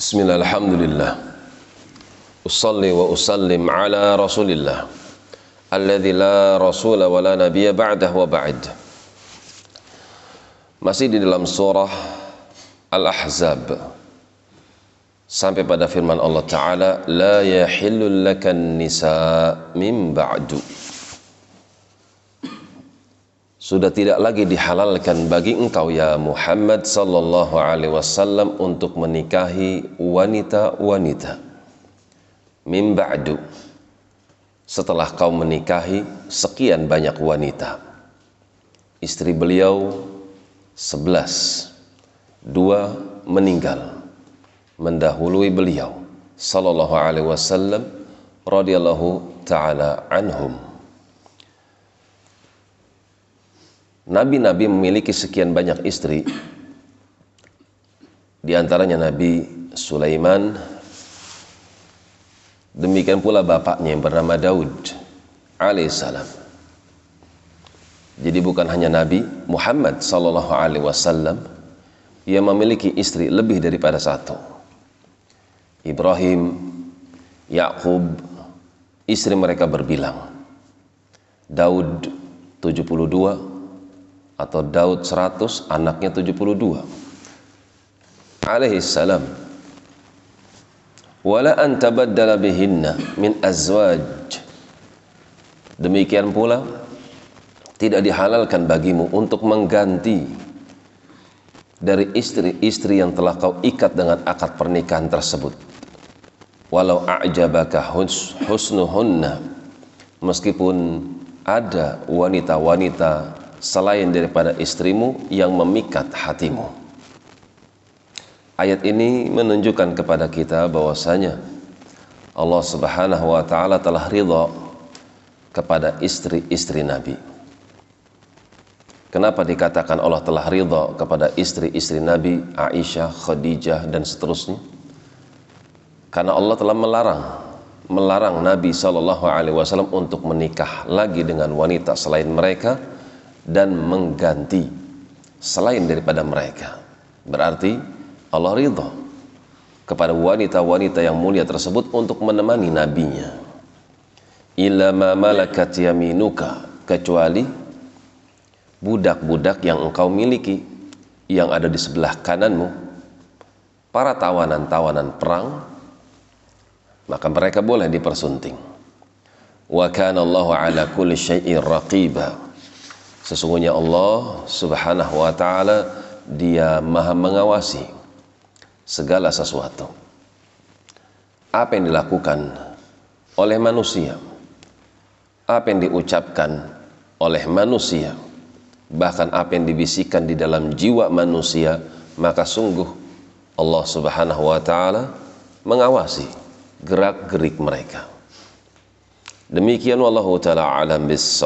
بسم الله الحمد لله أصلي وأسلم على رسول الله الذي لا رسول ولا نبي بعده وبعد Masih di dalam surah Al-Ahzab sampai pada firman Allah Ta'ala La yahillul lakan nisa min ba'du Sudah tidak lagi dihalalkan bagi engkau ya Muhammad sallallahu alaihi wasallam untuk menikahi wanita-wanita. Min ba'du. Setelah kau menikahi sekian banyak wanita. Istri beliau sebelas. Dua meninggal. Mendahului beliau sallallahu alaihi wasallam radhiyallahu taala anhum Nabi-nabi memiliki sekian banyak istri. Di antaranya Nabi Sulaiman. Demikian pula bapaknya yang bernama Daud alaihissalam jadi bukan hanya Nabi Muhammad sallallahu alaihi wasallam yang memiliki istri lebih daripada satu. Ibrahim Yakub istri mereka berbilang. Daud 72 atau Daud 100 anaknya 72 alaihi salam. Wala an tabaddala bihinna min azwaj. Demikian pula tidak dihalalkan bagimu untuk mengganti dari istri-istri yang telah kau ikat dengan akad pernikahan tersebut. Walau a'jabaka husnuhunna. Meskipun ada wanita-wanita selain daripada istrimu yang memikat hatimu. Ayat ini menunjukkan kepada kita bahwasanya Allah Subhanahu wa taala telah ridha kepada istri-istri Nabi. Kenapa dikatakan Allah telah ridha kepada istri-istri Nabi Aisyah, Khadijah dan seterusnya? Karena Allah telah melarang melarang Nabi Shallallahu alaihi wasallam untuk menikah lagi dengan wanita selain mereka dan mengganti selain daripada mereka. Berarti Allah ridha kepada wanita-wanita yang mulia tersebut untuk menemani nabinya. Illa ma malakat yaminuka kecuali budak-budak yang engkau miliki yang ada di sebelah kananmu para tawanan-tawanan perang maka mereka boleh dipersunting. Wa kana Allahu ala kulli syai'in raqiba Sesungguhnya Allah Subhanahu wa taala Dia Maha mengawasi segala sesuatu. Apa yang dilakukan oleh manusia, apa yang diucapkan oleh manusia, bahkan apa yang dibisikkan di dalam jiwa manusia, maka sungguh Allah Subhanahu wa taala mengawasi gerak-gerik mereka. Demikian wallahu taala alam bis.